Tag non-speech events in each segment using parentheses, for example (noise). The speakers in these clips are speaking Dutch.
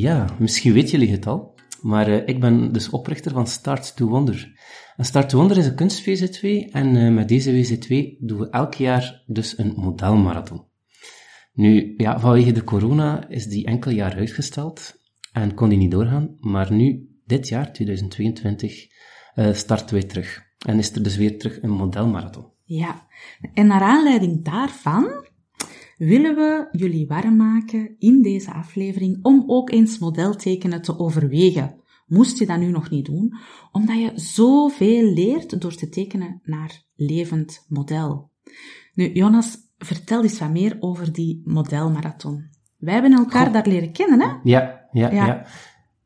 Ja, misschien weten jullie het al, maar uh, ik ben dus oprichter van Start to Wonder. En Start to Wonder is een kunst-VZ2 en uh, met deze VZ2 doen we elk jaar dus een modelmarathon. Nu, ja, vanwege de corona is die enkel jaar uitgesteld en kon die niet doorgaan, maar nu, dit jaar, 2022, uh, starten wij terug. En is er dus weer terug een modelmarathon. Ja, en naar aanleiding daarvan willen we jullie warm maken in deze aflevering om ook eens modeltekenen te overwegen. Moest je dat nu nog niet doen, omdat je zoveel leert door te tekenen naar levend model. Nu, Jonas, vertel eens wat meer over die modelmarathon. Wij hebben elkaar daar leren kennen, hè? Ja, ja, ja. ja.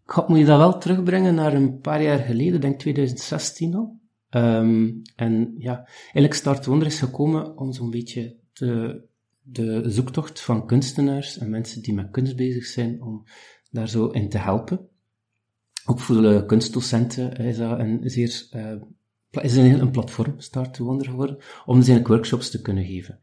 God, moet je dat wel terugbrengen naar een paar jaar geleden, denk 2016 al. Um, en ja, eigenlijk Start Wonder is gekomen om zo'n beetje te de zoektocht van kunstenaars en mensen die met kunst bezig zijn, om daar zo in te helpen. Ook voor de kunstdocenten is dat een zeer, uh, is een, een platform, Start to Wonder geworden, om dus eigenlijk workshops te kunnen geven.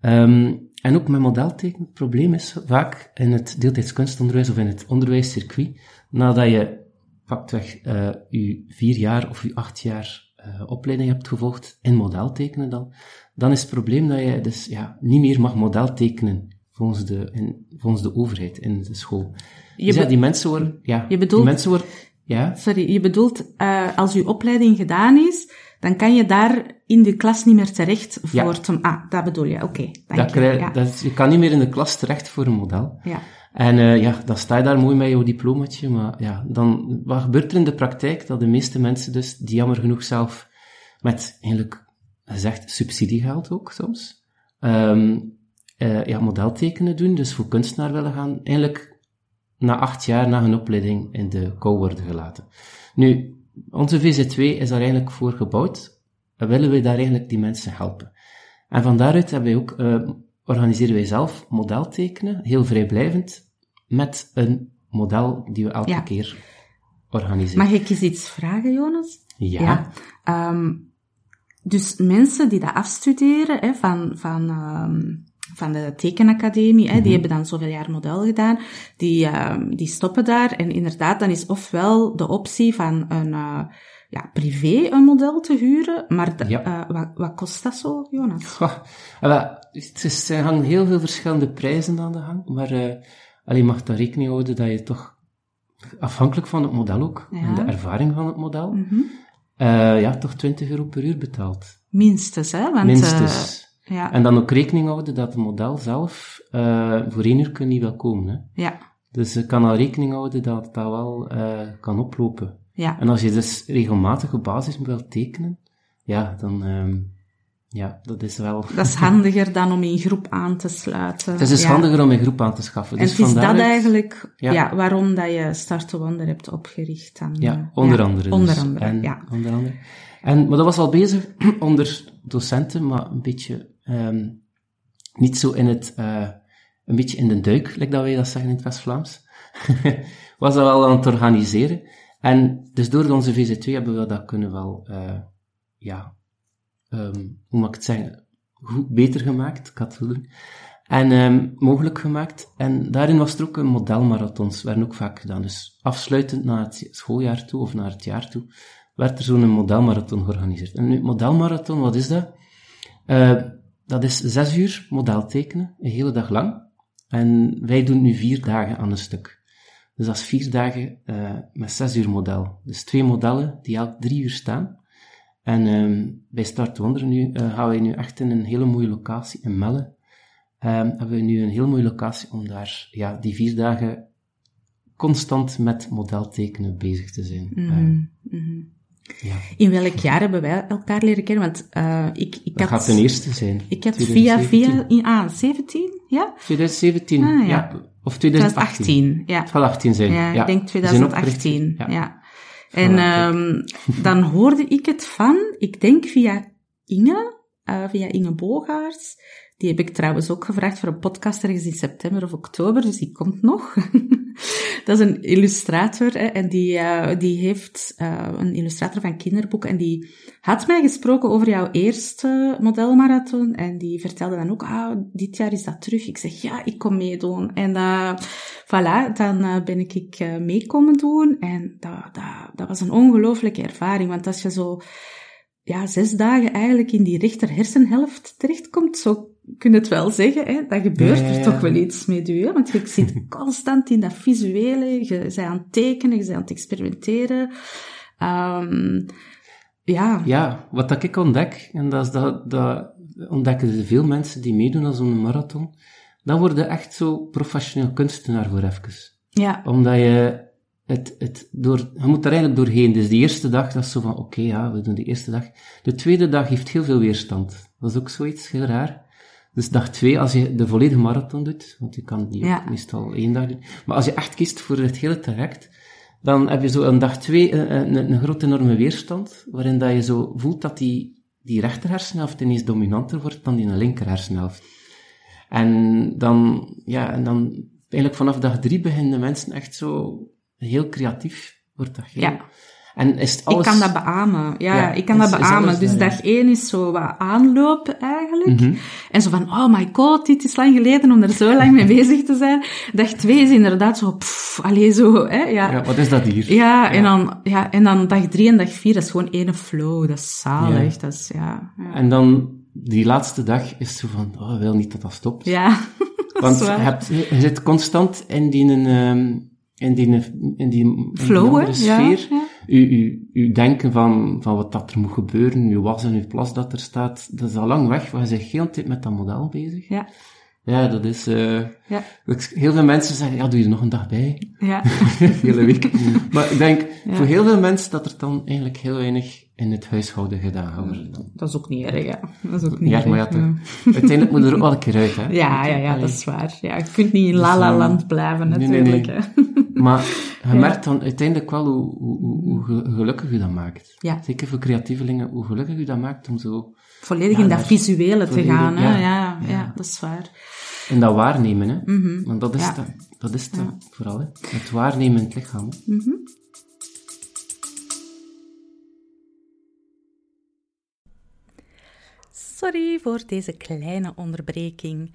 Um, en ook met modelteken, het probleem is vaak in het deeltijdskunstonderwijs of in het onderwijscircuit, nadat je pakweg uh, je vier jaar of je acht jaar uh, opleiding hebt gevolgd in modeltekenen dan, dan is het probleem dat je dus ja, niet meer mag model tekenen volgens de, in, volgens de overheid in de school. Je dus ja, die mensen worden, ja, je bedoelt, die mensen worden, ja. Sorry, je bedoelt, uh, als je opleiding gedaan is, dan kan je daar in de klas niet meer terecht voor ja. te, ah, dat bedoel je, oké, okay, dat je. ja. dat, je kan niet meer in de klas terecht voor een model. Ja. En uh, ja, dan sta je daar mooi met jouw diplomaatje, maar ja, dan, wat gebeurt er in de praktijk? Dat de meeste mensen dus, die jammer genoeg zelf met eigenlijk gezegd subsidiegeld ook soms, um, uh, ja, modeltekenen doen, dus voor kunstenaar willen gaan, eigenlijk na acht jaar na hun opleiding in de kou worden gelaten. Nu, onze VZ2 is daar eigenlijk voor gebouwd, en willen we daar eigenlijk die mensen helpen. En van daaruit hebben wij ook, uh, organiseren wij zelf modeltekenen, heel vrijblijvend, met een model die we elke ja. keer organiseren. Mag ik eens iets vragen, Jonas? Ja. ja. Um, dus mensen die dat afstuderen hè, van, van, um, van de tekenacademie, hè, die mhm. hebben dan zoveel jaar model gedaan, die, um, die stoppen daar. En inderdaad, dan is ofwel de optie van een uh, ja, privé een model te huren, maar ja. uh, wat, wat kost dat zo, Jonas? Goh, het is, er hangen heel veel verschillende prijzen aan de gang, maar uh, alleen mag daar rekening houden dat je toch afhankelijk van het model ook, ja. en de ervaring van het model, mm -hmm. Uh, ja, toch 20 euro per uur betaald. Minstens, hè? Want, Minstens. Uh, ja. En dan ook rekening houden dat het model zelf uh, voor één uur je niet wel komen. Hè? Ja. Dus je kan al rekening houden dat dat wel kan oplopen. Ja. En als je dus regelmatig op basis wil tekenen, ja, dan um, ja, dat is wel... Dat is handiger dan om in groep aan te sluiten. Het is dus ja. handiger om in groep aan te schaffen. En dus het is dat eigenlijk, ja. ja. waarom dat je Start to Wonder hebt opgericht. Dan, ja, onder andere. Dus. Onder andere, en, ja. Onder andere. En, maar dat was al bezig (clears throat) onder docenten, maar een beetje ehm, niet zo in het, uh, een beetje in de duik, like dat wij dat zeggen in het West-Vlaams. (laughs) was dat wel aan het organiseren. En dus door onze VZ2 hebben we dat kunnen wel, uh, ja, um, hoe mag ik het zeggen, beter gemaakt, ik. En um, mogelijk gemaakt. En daarin was er ook een modelmarathons, werden ook vaak gedaan. Dus afsluitend naar het schooljaar toe, of naar het jaar toe, werd er zo'n modelmarathon georganiseerd. En nu, modelmarathon, wat is dat? Uh, dat is zes uur model tekenen, een hele dag lang. En wij doen nu vier dagen aan een stuk. Dus dat is vier dagen uh, met zes uur model. Dus twee modellen die elk drie uur staan. En um, bij Start Wonder nu, uh, gaan wij nu echt in een hele mooie locatie in Melle. Um, hebben we nu een hele mooie locatie om daar ja, die vier dagen constant met modeltekenen bezig te zijn. Mm -hmm. um, ja. In welk jaar hebben wij elkaar leren kennen? Want uh, ik, ik dat had... gaat ten eerste zijn. Ik had via, via... In, ah, 17? Ja? 2017, ah, ja. ja. Of 2018. 2018, ja. Het zal 18 zijn. Ja, ja. ik denk 2018, ja. ja. En um, dan hoorde ik het van, ik denk via Inge, uh, via Inge Bogaerts. Die heb ik trouwens ook gevraagd voor een podcast ergens in september of oktober, dus die komt nog. (laughs) dat is een illustrator hè, en die, uh, die heeft uh, een illustrator van kinderboeken en die had mij gesproken over jouw eerste modelmarathon en die vertelde dan ook, ah, dit jaar is dat terug. Ik zeg, ja, ik kom meedoen. En uh, voilà, dan ben ik, ik mee komen doen en dat, dat, dat was een ongelooflijke ervaring, want als je zo ja, zes dagen eigenlijk in die rechter hersenhelft terechtkomt, zo kun je het wel zeggen, hè? dat gebeurt er toch wel iets met u, hè? want je zit (laughs) constant in dat visuele, je bent aan het tekenen, je bent aan het experimenteren. Um, ja. ja, wat dat ik ontdek, en dat, is dat, dat ontdekken veel mensen die meedoen aan zo'n marathon, dan word je echt zo professioneel kunstenaar voor even. Ja. Omdat je het, het door, je moet er eigenlijk doorheen. Dus de eerste dag, dat is zo van, oké, okay, ja, we doen de eerste dag. De tweede dag heeft heel veel weerstand. Dat is ook zoiets, heel raar. Dus dag twee, als je de volledige marathon doet, want je kan die ja. ook meestal één dag doen, maar als je echt kiest voor het hele traject, dan heb je zo een dag twee een, een, een grote enorme weerstand, waarin dat je zo voelt dat die, die rechter hersenhelft ineens dominanter wordt dan die linker hersenhelft. En dan, ja, en dan, eigenlijk vanaf dag drie beginnen mensen echt zo heel creatief, wordt dat heel... Ja. En is alles... Ik kan dat beamen. Ja, ja ik kan dat beamen. Dus dag één is zo wat aanlopen eigenlijk. Mm -hmm. En zo van, oh my god, dit is lang geleden om er zo lang mee bezig te zijn. Dag twee is inderdaad zo, pff, allee, zo, hè. Ja. ja, wat is dat hier? Ja, ja, En, dan, ja, en dan dag drie en dag vier, dat is gewoon één flow. Dat is zalig. Dat is, ja, ja. En dan, die laatste dag is zo van, oh, ik wil niet dat dat stopt. Ja. (laughs) Want je, hebt, je zit constant in die... Um, in die, in die, Flow, in die sfeer. Ja, ja. U, u, u denken van, van wat dat er moet gebeuren, uw was en uw plas dat er staat, dat is al lang weg, want je bent heel tijd met dat model bezig. Ja. Ja, dat is... Uh, ja. Heel veel mensen zeggen, ja, doe je er nog een dag bij? Ja. (laughs) hele week. (laughs) maar ik denk, voor heel veel mensen dat er dan eigenlijk heel weinig in het huishouden gedaan. Dat is ook niet erg, ja. Dat is ook niet ja, erg. maar ja, ja. uiteindelijk moet er ook wel een keer uit, hè. (laughs) Ja, ja, ja, dat is waar. Ja, je kunt niet in la la land blijven, natuurlijk. Nee, nee, nee. (laughs) maar je merkt dan uiteindelijk wel hoe, hoe, hoe, gelukkig je dat maakt. Ja. Zeker voor creatievelingen, hoe gelukkig je dat maakt om zo... Volledig in dat visuele te gaan, hè. Ja, ja, dat is waar. En dat waarnemen, hè. Mm -hmm. Want dat is het, dat is het vooral, hè. Het waarnemen in het lichaam. Mm -hmm. Sorry voor deze kleine onderbreking,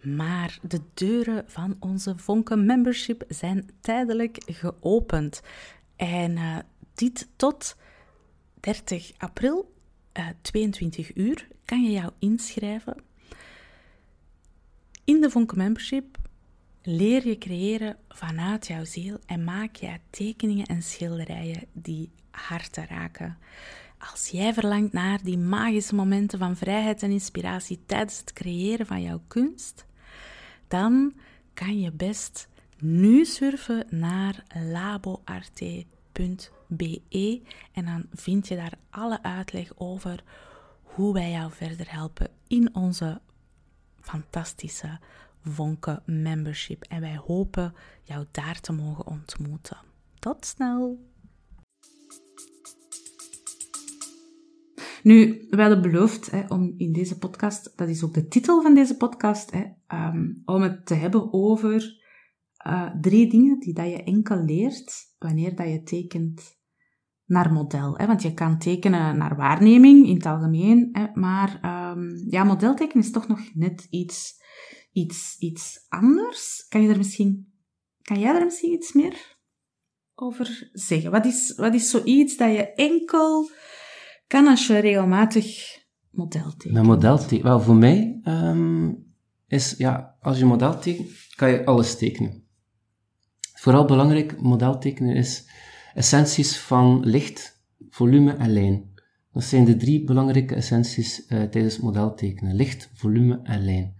maar de deuren van onze Vonken Membership zijn tijdelijk geopend. En uh, dit tot 30 april, uh, 22 uur, kan je jou inschrijven. In de Vonken Membership leer je creëren vanuit jouw ziel en maak je tekeningen en schilderijen die harten raken. Als jij verlangt naar die magische momenten van vrijheid en inspiratie tijdens het creëren van jouw kunst, dan kan je best nu surfen naar laboarte.be en dan vind je daar alle uitleg over hoe wij jou verder helpen in onze fantastische Vonken membership. En wij hopen jou daar te mogen ontmoeten. Tot snel! Nu, we hadden beloofd hè, om in deze podcast, dat is ook de titel van deze podcast, hè, ehm, om het te hebben over uh, drie dingen die dat je enkel leert wanneer dat je tekent naar model. Hè? Want je kan tekenen naar waarneming in het algemeen, hè? maar um, ja, modeltekenen is toch nog net iets, iets, iets anders. Kan je er misschien, kan jij er misschien iets meer over zeggen? Wat is, wat is zoiets dat je enkel kan als je regelmatig model tekent? Een model tekenen? Wel, voor mij um, is, ja, als je model tekent, kan je alles tekenen. Vooral belangrijk, model tekenen is essenties van licht, volume en lijn. Dat zijn de drie belangrijke essenties uh, tijdens modeltekenen. Licht, volume en lijn.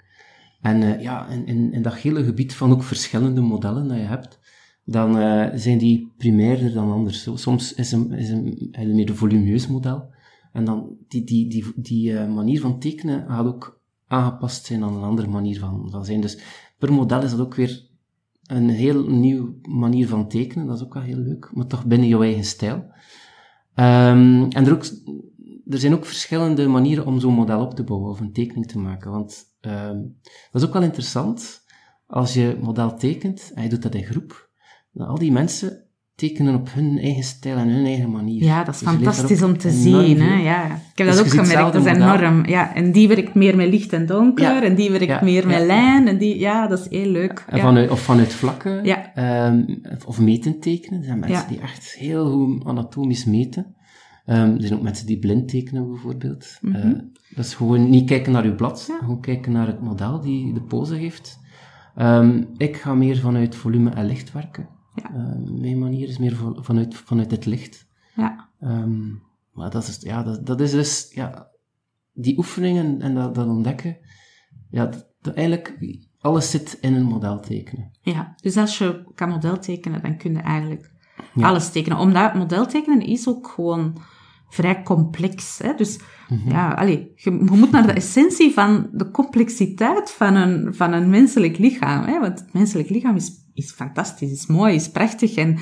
En uh, ja, in, in, in, dat hele gebied van ook verschillende modellen dat je hebt, dan uh, zijn die primairder dan anders. Soms is een, is een, een meer volumeus model. En dan die, die, die, die manier van tekenen gaat ook aangepast zijn aan een andere manier van, van zijn. Dus per model is dat ook weer een heel nieuwe manier van tekenen, dat is ook wel heel leuk, maar toch binnen jouw eigen stijl. Um, en er, ook, er zijn ook verschillende manieren om zo'n model op te bouwen of een tekening te maken, want um, dat is ook wel interessant. Als je model tekent en je doet dat in groep, dan al die mensen tekenen op hun eigen stijl en hun eigen manier. Ja, dat is dus fantastisch om te zien. Hè? Ja. Ik heb dus dat ook gemerkt, dat is enorm. Ja, en die werkt meer met licht en donker, en die werkt meer met lijn, en die, ja, dat is heel leuk. En vanuit, of vanuit vlakken, um, of meten tekenen. Er zijn mensen die echt heel goed anatomisch meten. Um, er zijn ook mensen die blind tekenen, bijvoorbeeld. Mm -hmm. uh, dat is gewoon niet kijken naar uw blad, gewoon kijken naar het model die de pose heeft. Um, ik ga meer vanuit volume en licht werken. Ja. Uh, mijn manier is meer vanuit, vanuit het licht. Ja. Um, maar dat is, ja, dat, dat is dus, ja, die oefeningen en dat, dat ontdekken, ja, dat, eigenlijk, alles zit in een model tekenen. Ja, dus als je kan model tekenen, dan kun je eigenlijk ja. alles tekenen. Omdat model tekenen is ook gewoon vrij complex. Hè? Dus mm -hmm. ja, allee, je, je, moet naar de essentie van de complexiteit van een, van een menselijk lichaam. Hè? Want het menselijk lichaam is is fantastisch, is mooi, is prachtig, en,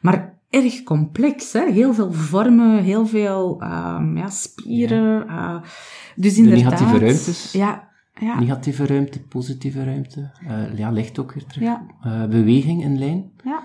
maar erg complex. Hè? Heel veel vormen, heel veel um, ja, spieren. Ja. Uh, dus inderdaad... De negatieve ruimtes. Ja, ja. Negatieve ruimte, positieve ruimte. Uh, ja, licht ook weer terug. Ja. Uh, beweging in lijn. Ja.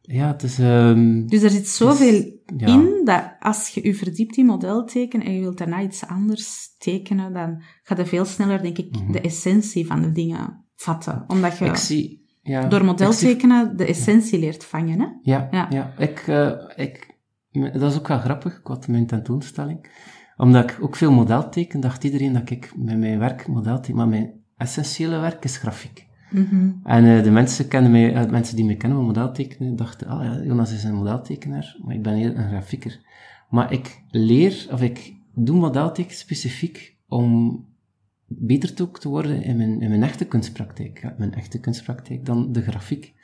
Ja, het is... Um, dus er zit zoveel is, in, dat als je je verdiept in modeltekenen en je wilt daarna iets anders tekenen, dan gaat je veel sneller, denk ik, mm -hmm. de essentie van de dingen vatten. Omdat je... Ik zie ja, Door modeltekenen de essentie leert vangen, hè? Ja, ja. ja. Ik, uh, ik, dat is ook wel grappig, ik had mijn tentoonstelling. Omdat ik ook veel model teken, dacht iedereen dat ik met mijn werk model teken, maar mijn essentiële werk is grafiek. Mm -hmm. En uh, de mensen, kennen mij, uh, mensen die mij kennen van modeltekenen, dachten, ah ja, Jonas is een modeltekenaar, maar ik ben heel een grafieker. Maar ik leer, of ik doe modelteken specifiek om beter te, te worden in mijn, in mijn echte kunstpraktijk. Ja, mijn echte kunstpraktijk dan de grafiek.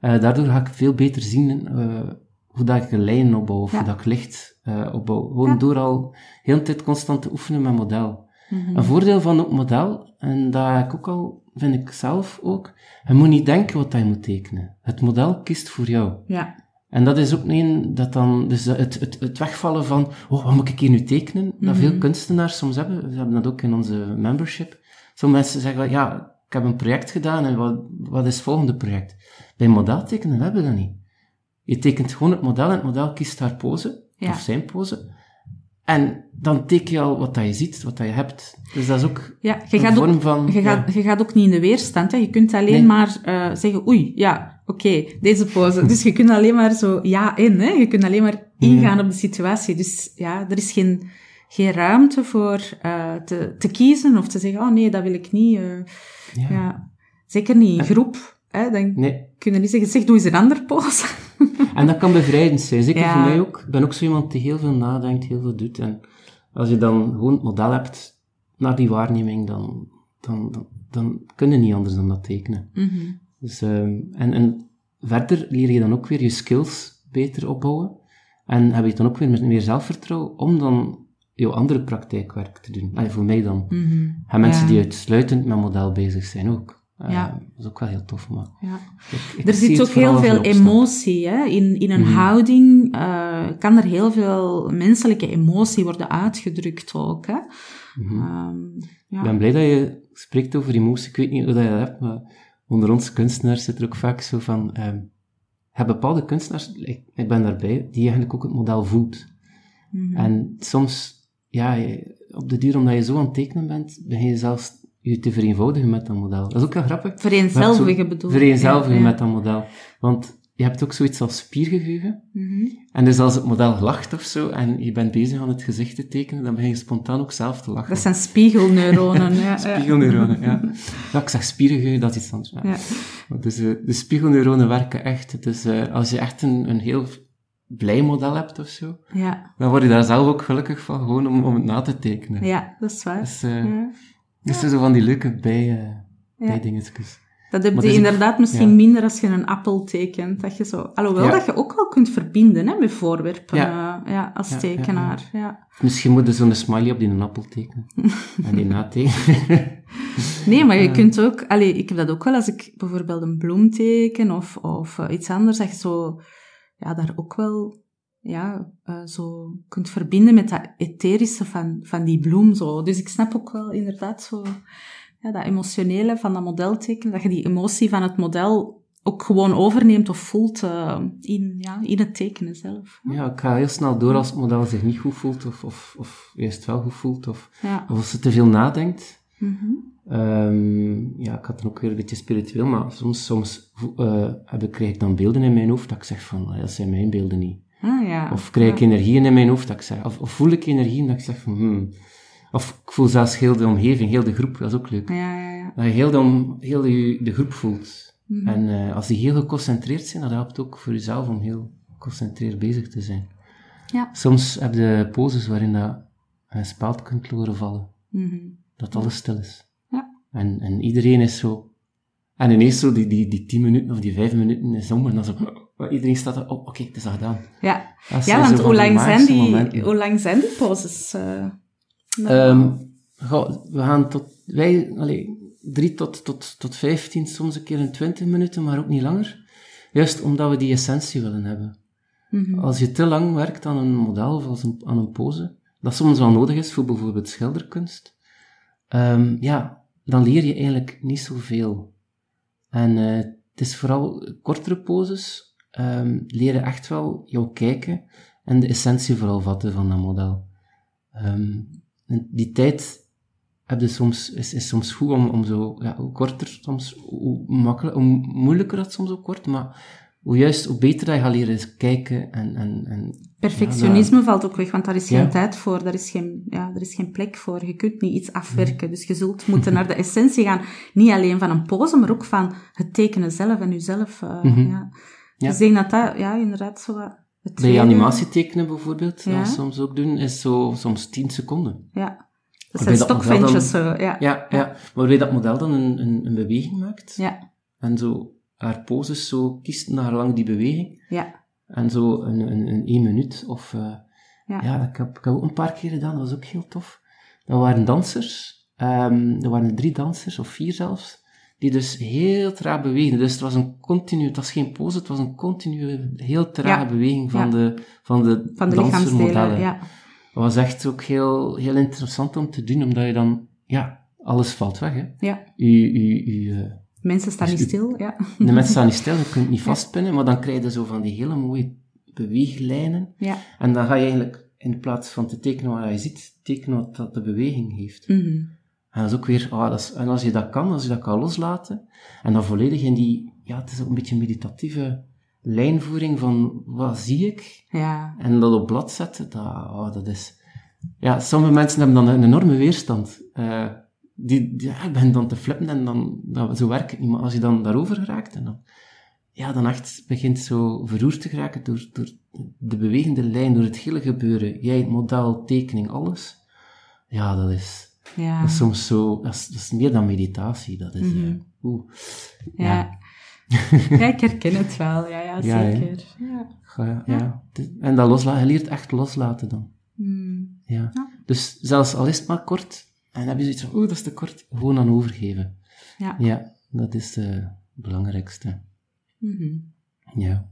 Uh, daardoor ga ik veel beter zien uh, hoe dat ik een lijn opbouw, of hoe dat ik licht uh, opbouw. Gewoon door al heel de tijd constant te oefenen met model. Mm -hmm. Een voordeel van het model, en dat ik ook al, vind ik zelf ook, je moet niet denken wat je moet tekenen. Het model kiest voor jou. Ja. En dat is ook een dat dan, dus het, het, het wegvallen van, oh, wat moet ik hier nu tekenen? Dat mm -hmm. veel kunstenaars soms hebben. We hebben dat ook in onze membership. Sommige mensen zeggen, ja, ik heb een project gedaan en wat, wat is het volgende project? Bij modeltekenen hebben we dat niet. Je tekent gewoon het model en het model kiest haar pose, ja. of zijn pose. En dan teken je al wat dat je ziet, wat dat je hebt. Dus dat is ook ja, je gaat vorm ook, van... Je, ja. gaat, je gaat ook niet in de weerstand. Hè. Je kunt alleen nee. maar uh, zeggen, oei, ja, oké, okay, deze pose. dus je kunt alleen maar zo ja in. Hè. Je kunt alleen maar ingaan ja. op de situatie. Dus ja, er is geen, geen ruimte voor uh, te, te kiezen of te zeggen, oh nee, dat wil ik niet. Uh, ja. ja. Zeker niet in groep. Hè. Dan nee. kun je niet zeggen, zeg, doe eens een andere pose. (laughs) en dat kan bevrijdend zijn. Zeker ja. voor mij ook. Ik ben ook zo iemand die heel veel nadenkt, heel veel doet. En als je dan gewoon het model hebt naar die waarneming, dan, dan, dan, dan kun je niet anders dan dat tekenen. Mm -hmm. dus, um, en, en verder leer je dan ook weer je skills beter opbouwen. En heb je dan ook weer meer zelfvertrouwen om dan jouw andere praktijkwerk te doen. Allee, voor mij dan. Mm -hmm. En mensen ja. die uitsluitend met model bezig zijn ook. Uh, Ja. Dat is ook wel heel tof, maar... Ja. ik- ik Er zit ook heel veel emotie hè? In, in een Mhm. houding. eh, kan er heel veel menselijke emotie worden uitgedrukt ook. Hè? Mhm. Ehm, ja. Ik ben blij dat je spreekt over emotie. Ik weet niet hoe dat je dat hebt, maar onder ons kunstenaars zit er ook vaak zo van... ehm je hebt bepaalde kunstenaars, ik, ik ben daarbij, die eigenlijk ook het model voelt. Mhm. En soms, ja, op de duur, omdat je zo aan het tekenen bent, begin je zelfs je te vereenvoudigen met dat model. Dat is ook wel grappig. Vereenzelvigen bedoel ik. Vereenzelvigen Ja, ja. met dat model. Want je hebt ook zoiets als spiergeheugen. Mhm. En dus als het model lacht of zo, en je bent bezig aan het gezicht te tekenen, dan begin je spontaan ook zelf te lachen. Dat zijn spiegelneuronen. (laughs) ja. Spiegelneuronen, ja. Ja, ik zeg spiergeheugen, dat is iets anders. Ja. Dus eh, de spiegelneuronen werken echt. Dus eh, als je echt een, een heel blij model hebt of zo, Ja, dan word je daar zelf ook gelukkig van, gewoon om, om het na te tekenen. ja, dat is waar. Dus, eh Ja. Dus zo van die leuke bij, eh Ja. bijdingetjes. Dat heb je ook- inderdaad misschien ja. minder als je een appel tekent. Dat je zo, alhoewel Ja. dat je ook wel kunt verbinden hè, met voorwerpen Ja. eh, ja, als tekenaar. Ja, Misschien moet je zo'n smiley op die een appel tekenen. (laughs) en die natekenen. (laughs) Nee, maar je kunt ook... Allee, ik heb dat ook wel als ik bijvoorbeeld een bloem teken of, of eh, iets anders, dat je zo... Ja, daar ook wel... Ja, eh, zo kunt verbinden met dat etherische van, van die bloem. Zo. Dus ik snap ook wel inderdaad zo... Ja, dat emotionele van dat model tekenen, dat je die emotie van het model ook gewoon overneemt of voelt eh, in, ja, in het tekenen zelf. ja, ik ga heel snel door als het model zich niet goed voelt, of, of, of juist wel goed voelt, of, Ja. of als ze te veel nadenkt. Mhm. Ehm, ja, ik had dan ook weer een beetje spiritueel, maar soms, soms eh, heb ik, krijg ik dan beelden in mijn hoofd dat ik zeg van, "Ah, dat zijn mijn beelden niet. Ah, ja. Of krijg ik energieën in mijn hoofd dat ik zeg, of, of voel ik energieën dat ik zeg van, hmm. Of ik voel zelfs heel de omgeving, heel de groep, dat is ook leuk. Ja, ja, ja. Dat je heel de, om- heel de, de groep voelt. Mhm. En eh, als die heel geconcentreerd zijn, dat helpt ook voor jezelf om heel geconcentreerd bezig te zijn. Ja. Soms heb je poses waarin dat een speld kunt horen vallen. Mhm. Dat alles stil is. Ja. En, en iedereen is zo... En ineens zo die, die, die tien minuten of die vijf minuten is om en dan zo... oh, Iedereen staat er, oh, oké, het is al gedaan. Ja, ja want hoe lang, zijn die, hoe lang zijn die poses? goh, we gaan tot, wij, allee, drie tot, tot, tot vijftien, soms een keer een twintig minuten, maar ook niet langer. Juist omdat we die essentie willen hebben. Mhm. Als je te lang werkt aan een model of als een, aan een pose, dat soms wel nodig is voor bijvoorbeeld schilderkunst, ehm, ja, dan leer je eigenlijk niet zoveel. En eh, het is vooral kortere poses, ehm, leren echt wel jou kijken en de essentie vooral vatten van dat model. Ehm, die tijd heb je soms, is, is soms goed om, om zo, ja, hoe korter soms, hoe, makkelijk, hoe moeilijker dat soms ook wordt, maar hoe juist, hoe beter dat je gaat leren kijken en, en, en Perfectionisme valt ook weg, want daar is geen Ja. tijd voor, daar is geen, ja, er is geen plek voor. Je kunt niet iets afwerken, dus je zult (laughs) moeten naar de essentie gaan. Niet alleen van een pose, maar ook van het tekenen zelf en jezelf. Mhm. ja. Ja. Dus ik denk dat dat, ja, inderdaad zo wat Bij tweede- animatie tekenen bijvoorbeeld, Ja. dat we soms ook doen, is zo soms 10 seconden. Ja. Dat zijn dat stokventjes, zo, ja. Ja, ja. waarbij dat model dan een, een, een beweging maakt. Ja, En zo haar poses zo kiest naar lang die beweging. ja. En zo een, een, een één minuut of... eh, Ja. ja, ik heb, ik heb ook een paar keer gedaan, dat was ook heel tof. Dat waren dansers, ehm er waren drie dansers, of vier zelfs, die dus heel traag beweegden. Dus het was een continu, het was geen pose, het was een continue, heel trage Ja. beweging van Ja. de, van de, Van de dansermodellen. ja. Dat was echt ook heel, heel interessant om te doen, omdat je dan, ja, alles valt weg, hè. ja. U, u, u, eh, Mensen staan Dus niet stil, ja. de mensen staan niet stil, je kunt niet vastpinnen, maar dan krijg je zo van die hele mooie beweeglijnen. Ja. En dan ga je eigenlijk, in plaats van te tekenen wat je ziet, tekenen wat dat de beweging heeft. Mhm. En dat is ook weer, ah, dat is, en als je dat kan, als je dat kan loslaten, en dan volledig in die, ja, het is ook een beetje een meditatieve lijnvoering van, wat zie ik? Ja. En dat op blad zetten, dat, ah, dat is... Ja, sommige mensen hebben dan een enorme weerstand. Eh, die, ja, ik ben dan te flippen en dan, dan, zo werkt het niet. Maar als je dan daarover geraakt, en dan, ja, dan echt begint zo verroerd te geraken door, door de bewegende lijn, door het hele gebeuren. Jij, het model, tekening, alles. Ja, dat is, Ja. dat is soms zo, dat is, dat is meer dan meditatie. Dat is, Mhm. eh, oeh. Ja. ja, ik herken het wel. Ja, ja (laughs) zeker. Ja. Ja. En dat loslaten, je leert echt loslaten dan. Mm. Ja. Dus zelfs al is het maar kort, en dan heb je zoiets van, oeh, dat is te kort, gewoon aan overgeven. Ja. Ja. Dat is het belangrijkste. Mhm. Ja.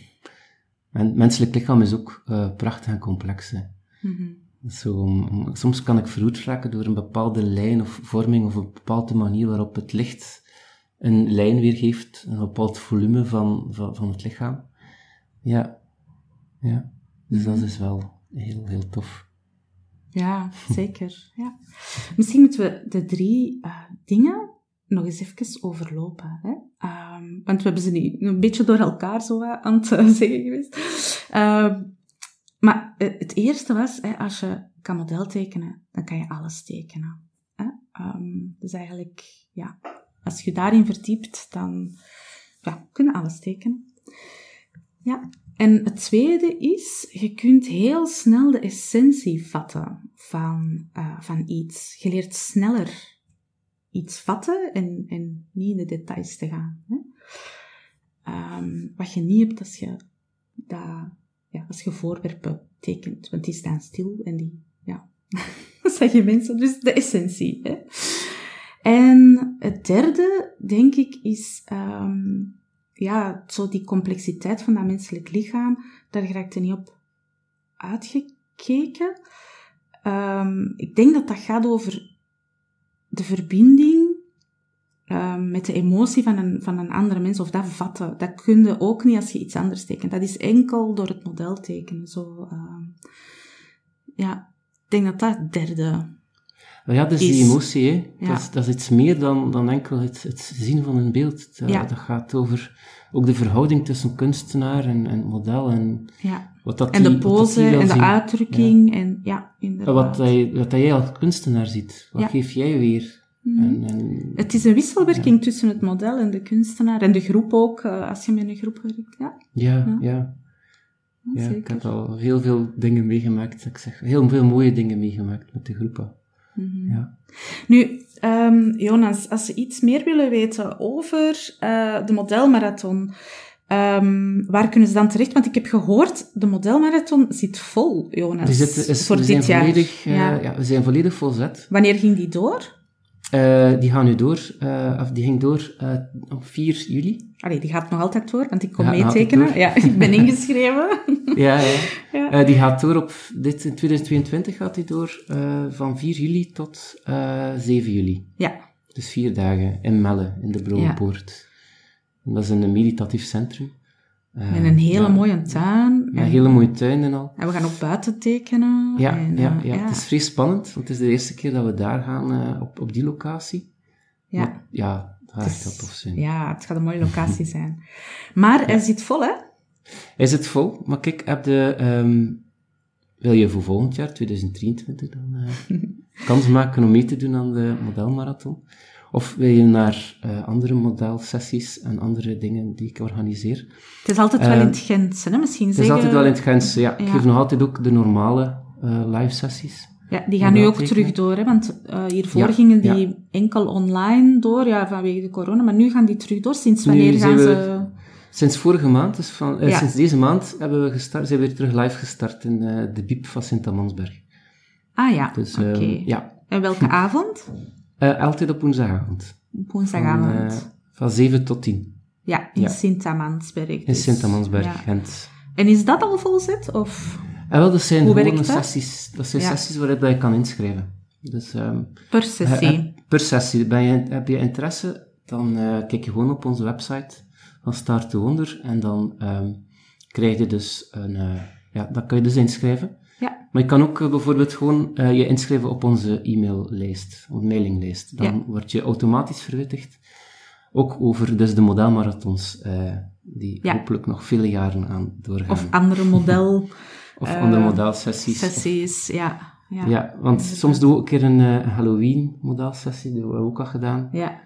(laughs) en menselijk lichaam is ook uh, prachtig en complex. Hè. Mhm. Zo, om- soms kan ik verroerd raken door een bepaalde lijn of vorming of een bepaalde manier waarop het licht een lijn weergeeft, een bepaald volume van, van, van het lichaam. Ja, ja. Dus dat is wel heel, heel tof. Ja, zeker. (laughs) Ja. Misschien moeten we de drie eh, dingen nog eens even overlopen. Hè? Ehm, want we hebben ze nu een beetje door elkaar zo aan het eh, (laughs) zeggen geweest. Ehm, maar eh, het eerste was, als je kan model tekenen, dan kan je alles tekenen. Ehm, dus eigenlijk, ja, als je daarin verdiept, dan ja, kun je alles tekenen. Ja, en het tweede is, je kunt heel snel de essentie vatten van, eh, van iets. Je leert sneller iets vatten en, en niet in de details te gaan. Hè? Ehm, wat je niet hebt als je, dat, ja, als je voorwerpen tekent. Want die staan stil en die, ja, (laughs) dat zeggen mensen. Dus de essentie. Hè? En het derde, denk ik, is ehm, ja, zo die complexiteit van dat menselijk lichaam, daar raakt er niet op uitgekeken. Ehm, ik denk dat dat gaat over de verbinding ehm, met de emotie van een, van een andere mens, of dat vatten. Dat kun je ook niet als je iets anders tekent. Dat is enkel door het model tekenen. Zo, ehm, ja, ik denk dat dat het derde ja, dus die Is- emotie, hè. Ja. Dat, is, dat is iets meer dan, dan enkel het, het zien van een beeld. Dat, Ja. dat gaat over ook de verhouding tussen kunstenaar en, en model en Ja. wat dat En de die- dat pose die en de zien. uitdrukking en ja, inderdaad. Wat, hij, wat jij als kunstenaar ziet. Wat geef jij weer? Mhm. En, en, Het is een wisselwerking tussen het model en de kunstenaar en de groep ook, eh, als je met een groep werkt. Ja, ja, Ja. ja. Ja, ik heb al heel veel dingen meegemaakt. Ik zeg, heel veel mooie dingen meegemaakt met de groepen. Mhm. Ja. Nu, ehm, Jonas, als ze iets meer willen weten over eh, de modelmarathon, ehm, waar kunnen ze dan terecht? Want ik heb gehoord, de modelmarathon zit vol, Jonas, Die zitten, is, voor we, dit zijn jaar. volledig, eh, ja. ja. we zijn volledig volzet. Wanneer ging die door? Eh, die gaan nu door, eh, of die ging door eh, op 4 juli. Allee, die gaat nog altijd door, want ik kom meetekenen. Ja, (laughs) ik ben ingeschreven. (laughs) Ja, ja. Ja. Die gaat door op, dit, in 2022 gaat die door, van 4 juli tot eh 7 juli. ja, Dus vier dagen in Melle, in de. En dat is een meditatief centrum. Eh, met een hele ja, mooie tuin. Een hele mooie tuin en al. en we gaan ook buiten tekenen. Ja, en, ja, eh, ja, het is vrij spannend, want het is de eerste keer dat we daar gaan, eh, op, op die locatie. ja. Maar ja, dat gaat Het wel is- tof zijn. Ja, het gaat een mooie locatie (laughs) zijn. Maar hij zit vol, hè? Hij zit vol, maar kijk, heb de, ehm, wil je voor volgend jaar, 2023, dan eh, (laughs) kans maken om mee te doen aan de modelmarathon? Of wil je naar eh, andere modelsessies en andere dingen die ik organiseer? Het is altijd wel Eh, in het Gentse, hè? Misschien Het is zeggen... altijd wel in het Gens. Ja, ik Ja. geef nog altijd ook de normale eh, live sessies. Ja, die gaan nu ook terug door, hè? Want eh, hiervoor Ja, gingen die ja. enkel online door, ja, vanwege de corona. Maar nu gaan die terug door. Sinds wanneer Nu gaan ze... Sinds vorige maand, dus van, Ja. sinds deze maand, hebben we gestart, zijn we weer terug live gestart in de Biep van Sint-Amansberg. Ah ja, Dus oké. eh, ja, En welke (laughs) avond? Eh, altijd op woensdagavond. Op woensdagavond. Van, eh, van 7 tot 10 ja, in ja. Sint-Amansberg. in dus. Sint-Amansberg, Ja. Gent. En is dat al volzet? Of En wel, dat zijn Hoe gewone werkt dat? sessies. Dat zijn Ja. sessies waarop je kan inschrijven. Dus ehm, per sessie? eh, per sessie. Ben je, heb je interesse, dan kijk je gewoon op onze website van Start to Wonder en dan ehm, krijg je dus een... ja, dan kan je dus inschrijven. Ja. Maar je kan ook eh, bijvoorbeeld gewoon eh, je inschrijven op onze e-maillijst, onze mailinglijst. Dan Ja. word je automatisch verwittigd. Ook over dus de modelmarathons, eh, die Ja. hopelijk nog vele jaren aan doorgaan. Of andere model... (laughs) Of andere modelsessies. Sessies, ja. Ja, Ja, want soms doen we ook een keer een Halloween modelsessie, die hebben we ook al gedaan. ja.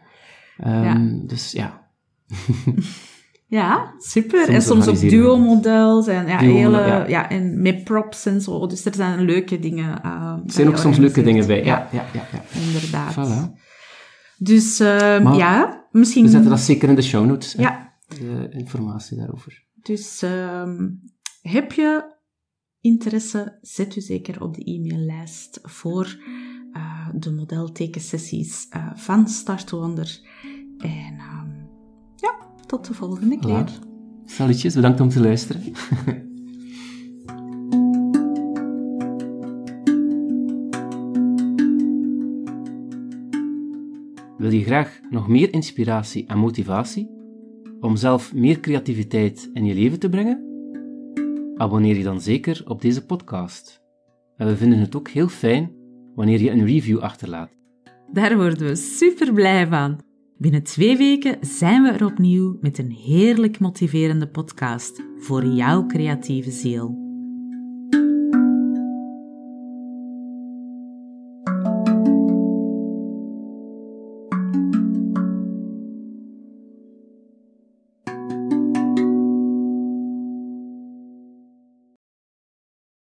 Ehm, Dus ja, (laughs) Ja, super. Soms en soms ook duo-models en, ja, hele, ja. ja. en met props en zo. Dus er zijn leuke dingen. uh, er zijn ook soms leuke dingen bij. Ja, ja, ja. ja. inderdaad. Voilà. Dus ehm, Maar ja, misschien... We zetten dat zeker in de show notes, Ja, de informatie daarover. dus ehm, heb je interesse, zet u zeker op de e-maillijst voor eh, de modeltekensessies eh van Start Wonder En ehm, tot de volgende keer. Voilà. Salutjes, bedankt om te luisteren. (laughs) Wil je graag nog meer inspiratie en motivatie om zelf meer creativiteit in je leven te brengen? Abonneer je dan zeker op deze podcast. En we vinden het ook heel fijn wanneer je een review achterlaat. Daar worden we super blij van. Binnen twee weken zijn we er opnieuw met een heerlijk motiverende podcast voor jouw creatieve ziel.